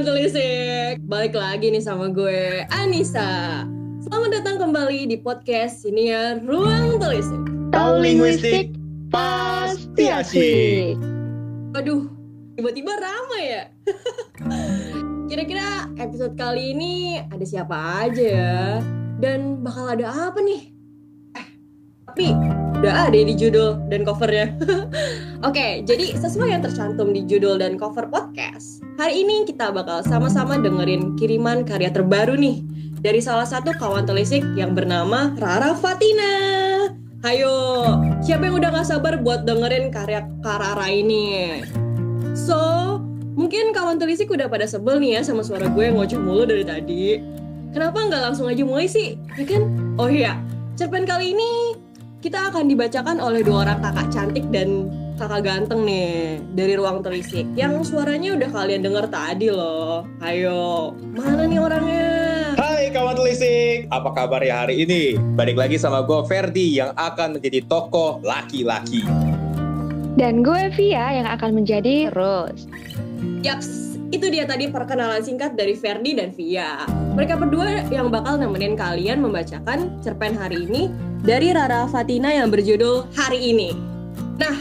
kawan telisik. Balik lagi nih sama gue Anissa. Selamat datang kembali di podcast ini ya Ruang Telisik. Tahu linguistik pasti asik. Waduh, tiba-tiba ramai ya. Kira-kira episode kali ini ada siapa aja ya? Dan bakal ada apa nih? Eh, tapi udah ada di judul dan covernya Oke, jadi sesuai yang tercantum di judul dan cover podcast, hari ini kita bakal sama-sama dengerin kiriman karya terbaru nih dari salah satu kawan telisik yang bernama Rara Fatina. Hayo, siapa yang udah gak sabar buat dengerin karya Karara ini? So, mungkin kawan telisik udah pada sebel nih ya sama suara gue yang ngoceh mulu dari tadi. Kenapa nggak langsung aja mulai sih? Ya kan? Oh iya, cerpen kali ini kita akan dibacakan oleh dua orang kakak cantik dan kakak ganteng nih dari ruang telisik yang suaranya udah kalian denger tadi loh. Ayo, mana nih orangnya? Hai kawan telisik, apa kabar ya hari ini? Balik lagi sama gue Ferdi yang akan menjadi tokoh laki-laki. Dan gue Via yang akan menjadi Rose. Yaps, itu dia tadi perkenalan singkat dari Ferdi dan Via. Mereka berdua yang bakal nemenin kalian membacakan cerpen hari ini dari Rara Fatina yang berjudul Hari Ini. Nah,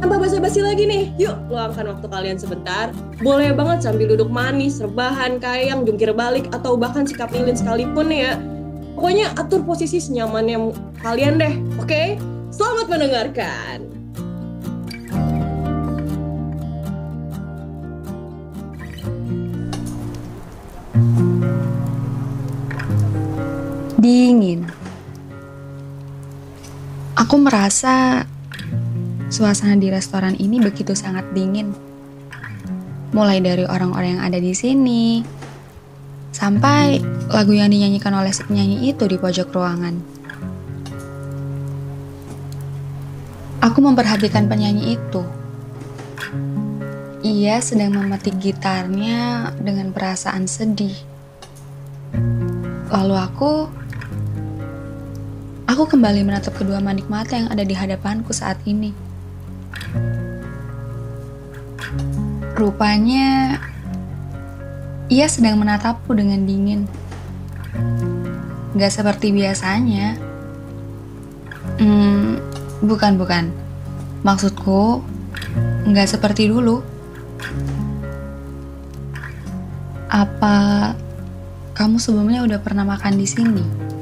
tanpa basa-basi lagi nih, yuk luangkan waktu kalian sebentar. Boleh banget sambil duduk manis, rebahan, kayang, jungkir balik, atau bahkan sikap lilin sekalipun ya. Pokoknya atur posisi senyamannya kalian deh, oke? Selamat mendengarkan. Dingin. Aku merasa suasana di restoran ini begitu sangat dingin. Mulai dari orang-orang yang ada di sini, sampai lagu yang dinyanyikan oleh si penyanyi itu di pojok ruangan. Aku memperhatikan penyanyi itu. Ia sedang memetik gitarnya dengan perasaan sedih. Lalu aku Aku kembali menatap kedua manik mata yang ada di hadapanku saat ini. Rupanya, ia sedang menatapku dengan dingin. Gak seperti biasanya. Hmm, bukan, bukan. Maksudku, gak seperti dulu. Apa kamu sebelumnya udah pernah makan di sini?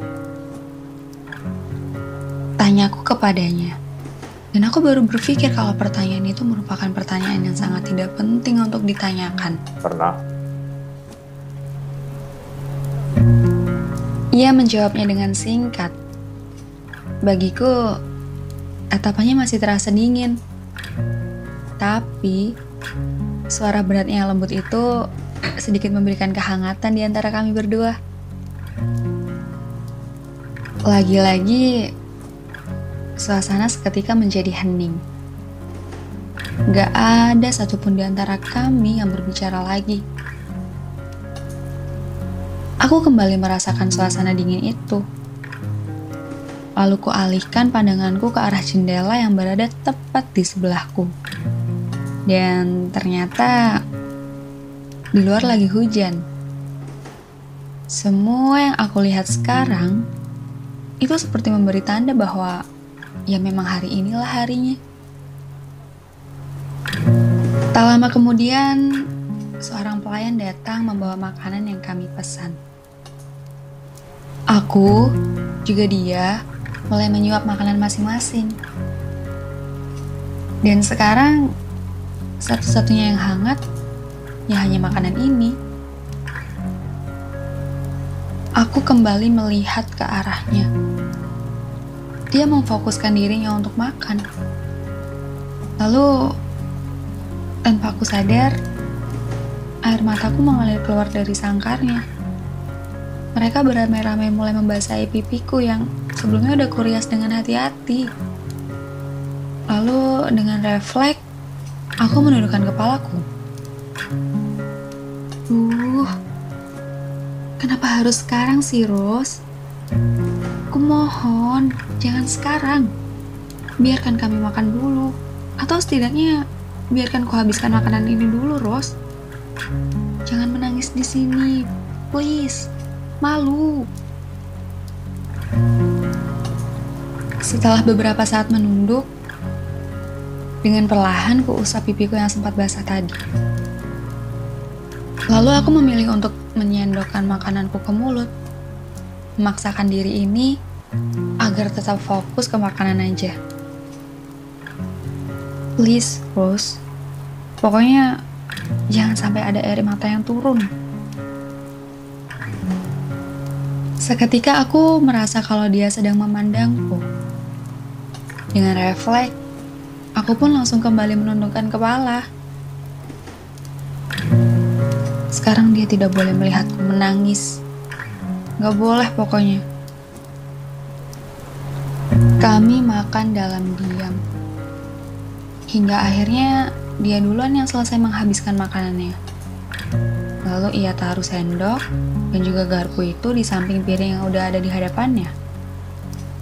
Tanyaku kepadanya. Dan aku baru berpikir kalau pertanyaan itu merupakan pertanyaan yang sangat tidak penting untuk ditanyakan. Pernah? Ia menjawabnya dengan singkat. Bagiku, tatapannya masih terasa dingin. Tapi, suara beratnya yang lembut itu sedikit memberikan kehangatan di antara kami berdua. Lagi-lagi, suasana seketika menjadi hening. Gak ada satupun di antara kami yang berbicara lagi. Aku kembali merasakan suasana dingin itu. Lalu kualihkan pandanganku ke arah jendela yang berada tepat di sebelahku. Dan ternyata di luar lagi hujan. Semua yang aku lihat sekarang itu seperti memberi tanda bahwa ya memang hari inilah harinya. Tak lama kemudian, seorang pelayan datang membawa makanan yang kami pesan. Aku, juga dia, mulai menyuap makanan masing-masing. Dan sekarang, satu-satunya yang hangat, ya hanya makanan ini. Aku kembali melihat ke arahnya. Dia memfokuskan dirinya untuk makan. Lalu, tanpa aku sadar, air mataku mengalir keluar dari sangkarnya. Mereka beramai-ramai mulai membasahi pipiku yang sebelumnya udah kurias dengan hati-hati. Lalu dengan refleks, aku menundukkan kepalaku. Duh, kenapa harus sekarang sih, Rose? Aku mohon, jangan sekarang. Biarkan kami makan dulu. Atau setidaknya, biarkan ku habiskan makanan ini dulu, Rose. Jangan menangis di sini, please. Malu. Setelah beberapa saat menunduk, dengan perlahan kuusap pipiku yang sempat basah tadi. Lalu aku memilih untuk menyendokkan makananku ke mulut. Memaksakan diri ini agar tetap fokus ke makanan aja. Please, Rose. Pokoknya jangan sampai ada air mata yang turun. Seketika aku merasa kalau dia sedang memandangku. Dengan refleks, aku pun langsung kembali menundukkan kepala. Sekarang dia tidak boleh melihatku menangis. Gak boleh pokoknya. Kami makan dalam diam. Hingga akhirnya dia duluan yang selesai menghabiskan makanannya. Lalu ia taruh sendok dan juga garpu itu di samping piring yang udah ada di hadapannya.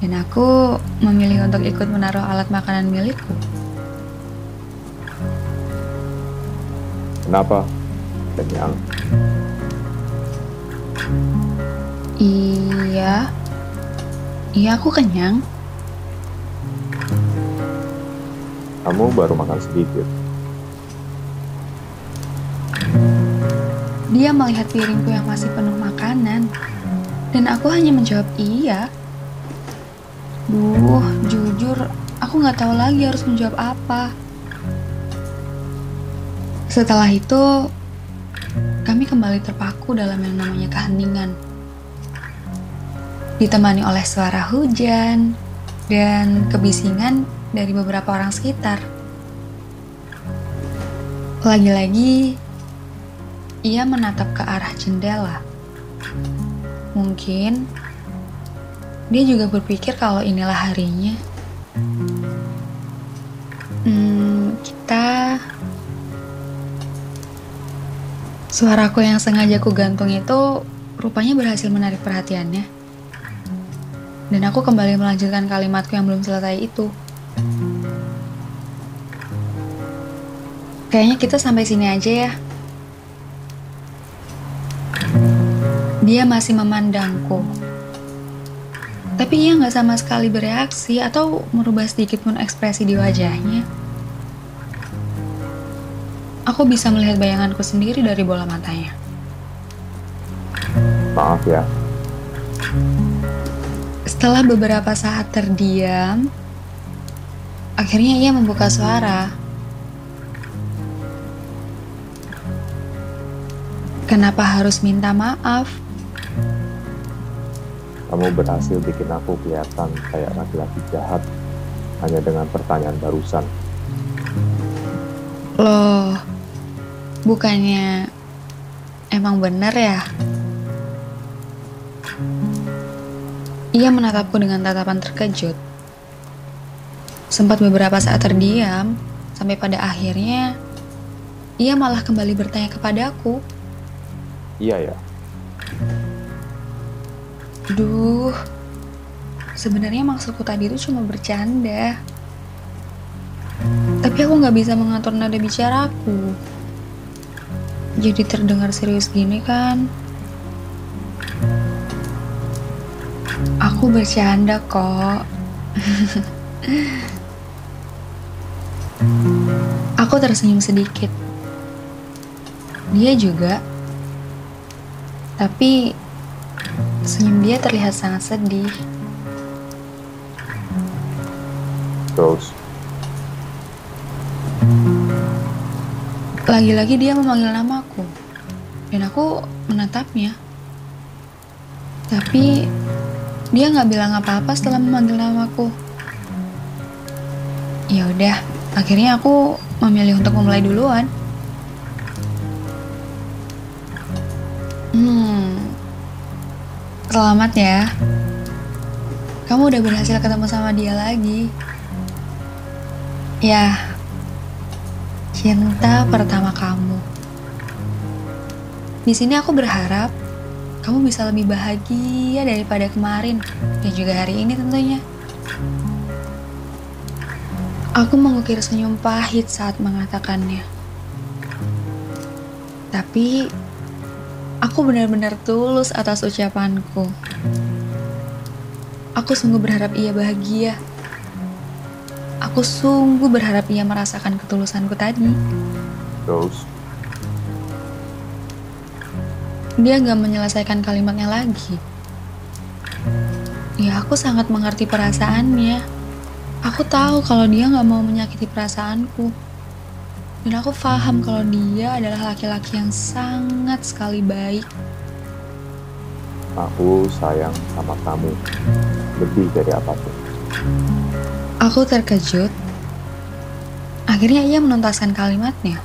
Dan aku memilih untuk ikut menaruh alat makanan milikku. Kenapa? Kenyang. Iya. Iya, aku kenyang. Kamu baru makan sedikit. Dia melihat piringku yang masih penuh makanan. Dan aku hanya menjawab iya. Duh, jujur, aku nggak tahu lagi harus menjawab apa. Setelah itu, kami kembali terpaku dalam yang namanya keheningan. Ditemani oleh suara hujan dan kebisingan dari beberapa orang sekitar. Lagi-lagi, ia menatap ke arah jendela. Mungkin dia juga berpikir kalau inilah harinya. Hmm, kita Suaraku yang sengaja ku gantung itu rupanya berhasil menarik perhatiannya. Dan aku kembali melanjutkan kalimatku yang belum selesai itu. Kayaknya kita sampai sini aja ya. Dia masih memandangku. Tapi ia nggak sama sekali bereaksi atau merubah sedikit pun ekspresi di wajahnya. Aku bisa melihat bayanganku sendiri dari bola matanya. Maaf ya. Setelah beberapa saat terdiam, akhirnya ia membuka suara. Kenapa harus minta maaf? Kamu berhasil bikin aku kelihatan kayak laki-laki jahat hanya dengan pertanyaan barusan. Loh, bukannya emang bener ya? Ia menatapku dengan tatapan terkejut. Sempat beberapa saat terdiam, sampai pada akhirnya ia malah kembali bertanya kepadaku. Iya ya. Duh, sebenarnya maksudku tadi itu cuma bercanda. Tapi aku nggak bisa mengatur nada bicaraku. Jadi terdengar serius gini kan? Aku bercanda kok. aku tersenyum sedikit. Dia juga. Tapi senyum dia terlihat sangat sedih. Terus, Lagi-lagi dia memanggil namaku. Dan aku menatapnya. Tapi dia nggak bilang apa-apa setelah memanggil namaku. Ya udah, akhirnya aku memilih untuk memulai duluan. Hmm, selamat ya. Kamu udah berhasil ketemu sama dia lagi. Ya, cinta pertama kamu. Di sini aku berharap kamu bisa lebih bahagia daripada kemarin dan juga hari ini tentunya. Aku mengukir senyum pahit saat mengatakannya. Tapi aku benar-benar tulus atas ucapanku. Aku sungguh berharap ia bahagia. Aku sungguh berharap ia merasakan ketulusanku tadi. Terus, Dia gak menyelesaikan kalimatnya lagi. Ya, aku sangat mengerti perasaannya. Aku tahu kalau dia gak mau menyakiti perasaanku. Dan aku paham kalau dia adalah laki-laki yang sangat sekali baik. aku sayang sama kamu lebih dari apa pun. Aku terkejut. Akhirnya ia menuntaskan kalimatnya.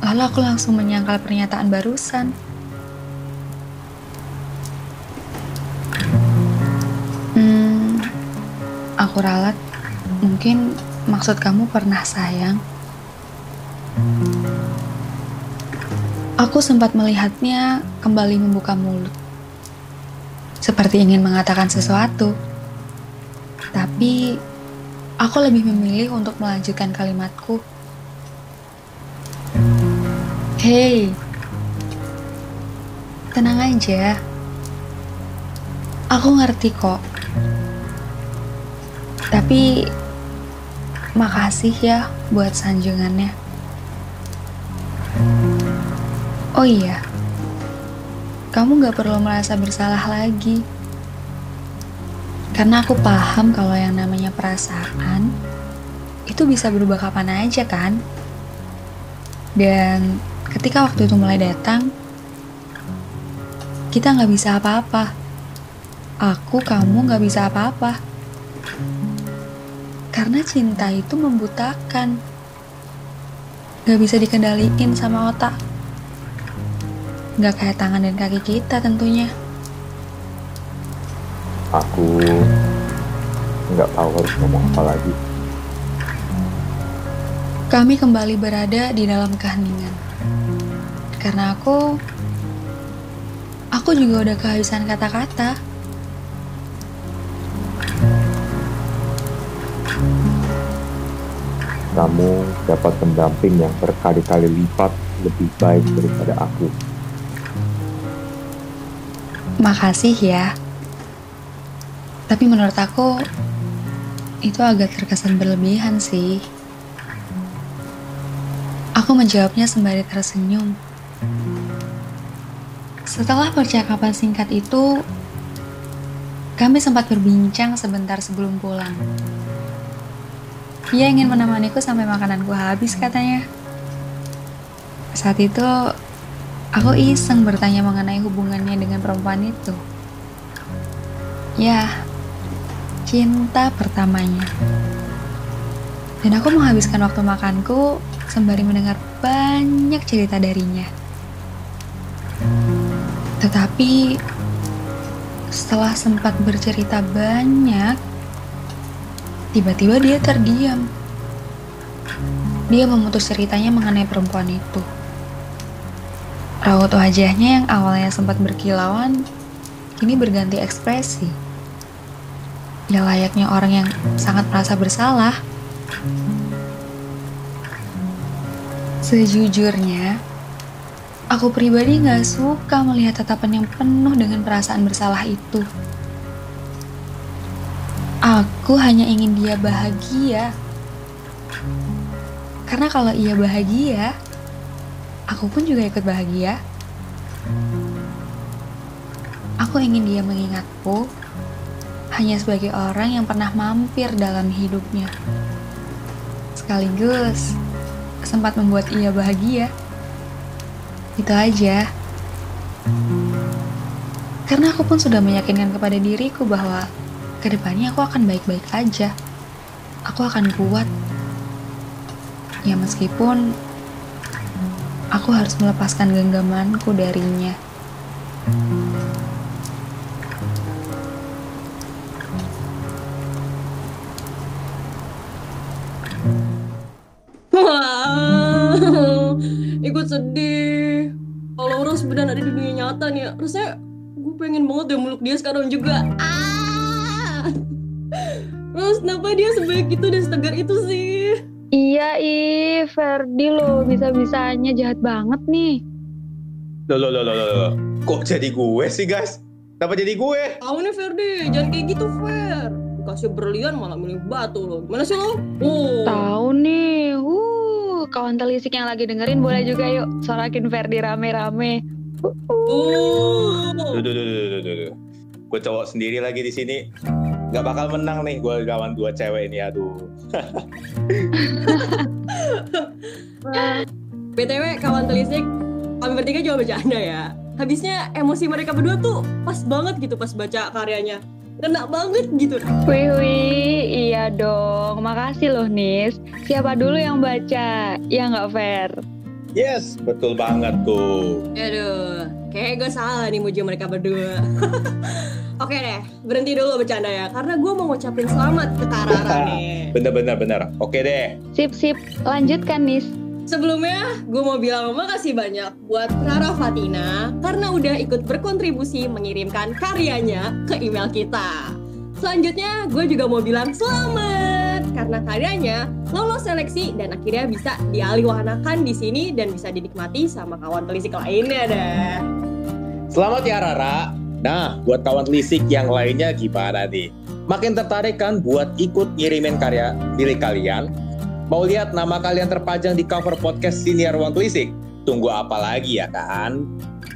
Lalu aku langsung menyangkal pernyataan barusan. Aku ralat. Mungkin maksud kamu pernah sayang. Aku sempat melihatnya kembali membuka mulut. Seperti ingin mengatakan sesuatu. Tapi aku lebih memilih untuk melanjutkan kalimatku. Hei, tenang aja. Aku ngerti kok. Tapi makasih ya buat sanjungannya. Oh iya, kamu gak perlu merasa bersalah lagi. Karena aku paham kalau yang namanya perasaan itu bisa berubah kapan aja kan. Dan ketika waktu itu mulai datang, kita nggak bisa apa-apa. Aku, kamu nggak bisa apa-apa. Karena cinta itu membutakan. Gak bisa dikendaliin sama otak. Gak kayak tangan dan kaki kita tentunya. Aku nggak tahu harus ngomong apa lagi. Kami kembali berada di dalam keheningan. Karena aku aku juga udah kehabisan kata-kata. Kamu dapat pendamping yang berkali-kali lipat lebih baik daripada aku. Makasih ya. Tapi menurut aku itu agak terkesan berlebihan sih. Aku menjawabnya sembari tersenyum. Setelah percakapan singkat itu, kami sempat berbincang sebentar sebelum pulang. Ia ingin menemaniku sampai makananku habis katanya. Saat itu, aku iseng bertanya mengenai hubungannya dengan perempuan itu. Ya, cinta pertamanya. Dan aku menghabiskan waktu makanku sembari mendengar banyak cerita darinya. Tetapi setelah sempat bercerita banyak, tiba-tiba dia terdiam. Dia memutus ceritanya mengenai perempuan itu. Raut wajahnya yang awalnya sempat berkilauan, kini berganti ekspresi. Ya layaknya orang yang sangat merasa bersalah. Sejujurnya, aku pribadi gak suka melihat tatapan yang penuh dengan perasaan bersalah itu. Aku hanya ingin dia bahagia. Karena kalau ia bahagia, aku pun juga ikut bahagia. Aku ingin dia mengingatku hanya sebagai orang yang pernah mampir dalam hidupnya. Sekaligus sempat membuat ia bahagia. Itu aja. Karena aku pun sudah meyakinkan kepada diriku bahwa ke depannya aku akan baik-baik aja. Aku akan kuat. Ya meskipun aku harus melepaskan genggamanku darinya. Wow, ikut sedih. Kalau Ros beneran ada di dunia nyata nih, ya, rasanya gue pengen banget deh meluk dia sekarang juga. Ah, kenapa dia sebaik itu dan setegar itu sih? Iya, ih, Ferdi lo bisa-bisanya jahat banget nih. Loh, loh, loh, loh, loh, loh. Kok jadi gue sih, guys? Kenapa jadi gue? Tahu nih Ferdi, jangan kayak gitu Fer. Dikasih berlian malah milih batu lo. Gimana sih lo? Oh. Tahu nih, uh, kawan telisik yang lagi dengerin boleh juga yuk sorakin Ferdi rame-rame. Uh, Oh. Duh, duh, duh, duh, duh, duh, duh. Gue cowok sendiri lagi di sini. Gak bakal menang nih gue lawan dua cewek ini, aduh. BTW kawan telisik, kami bertiga juga bercanda ya. Habisnya emosi mereka berdua tuh pas banget gitu pas baca karyanya. Kena banget gitu. Wih, wih, iya dong. Makasih loh, Nis. Siapa dulu yang baca? Ya nggak fair. Yes, betul banget tuh. Aduh, kayak gue salah nih muji mereka berdua. Oke deh, berhenti dulu bercanda ya. Karena gue mau ngucapin selamat ke Karara nih. Bener, bener, bener. Oke deh. Sip, sip. Lanjutkan, Nis. Sebelumnya, gue mau bilang makasih banyak buat Rara Fatina karena udah ikut berkontribusi mengirimkan karyanya ke email kita. Selanjutnya, gue juga mau bilang selamat karena karyanya lolos seleksi dan akhirnya bisa dialihwahanakan di sini dan bisa dinikmati sama kawan telisik lainnya deh. Selamat ya Rara. Nah, buat kawan telisik yang lainnya gimana nih? Makin tertarik kan buat ikut ngirimin karya milik kalian? Mau lihat nama kalian terpajang di cover podcast Siniar Ruang Telisik? Tunggu apa lagi ya kan?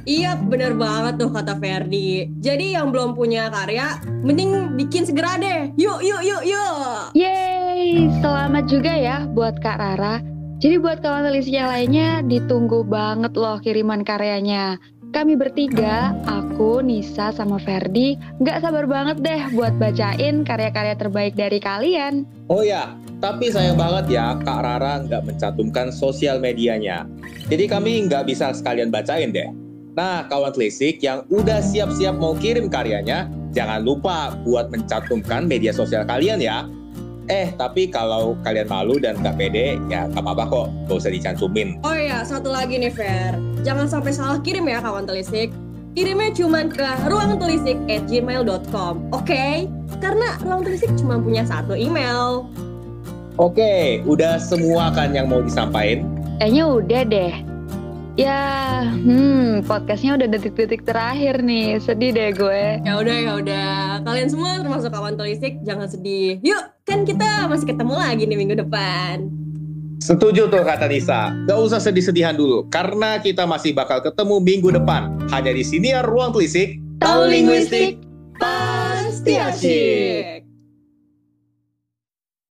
Iya bener banget tuh kata Ferdi Jadi yang belum punya karya Mending bikin segera deh Yuk yuk yuk yuk Yeay, selamat juga ya buat Kak Rara. Jadi buat kawan telisik yang lainnya, ditunggu banget loh kiriman karyanya. Kami bertiga, aku, Nisa, sama Ferdi, nggak sabar banget deh buat bacain karya-karya terbaik dari kalian. Oh ya, tapi sayang banget ya Kak Rara nggak mencantumkan sosial medianya. Jadi kami nggak bisa sekalian bacain deh. Nah, kawan telisik yang udah siap-siap mau kirim karyanya, jangan lupa buat mencantumkan media sosial kalian ya. Eh, tapi kalau kalian malu dan nggak pede, ya nggak apa-apa kok, nggak usah dicantumin. Oh iya satu lagi nih Fer Jangan sampai salah kirim ya kawan telisik Kirimnya cuma ke ruangtelisik at gmail.com Oke? Karena ruang telisik cuma punya satu email Oke, udah semua kan yang mau disampaikan? Kayaknya udah deh. Ya, hmm, podcastnya udah detik-detik terakhir nih. Sedih deh gue. Ya udah ya udah Kalian semua termasuk kawan telisik Jangan sedih Yuk kan kita masih ketemu lagi nih minggu depan Setuju tuh kata Nisa. Gak usah sedih-sedihan dulu, karena kita masih bakal ketemu minggu depan. Hanya di sini ya Ruang Telisik. Tahu linguistik pasti asyik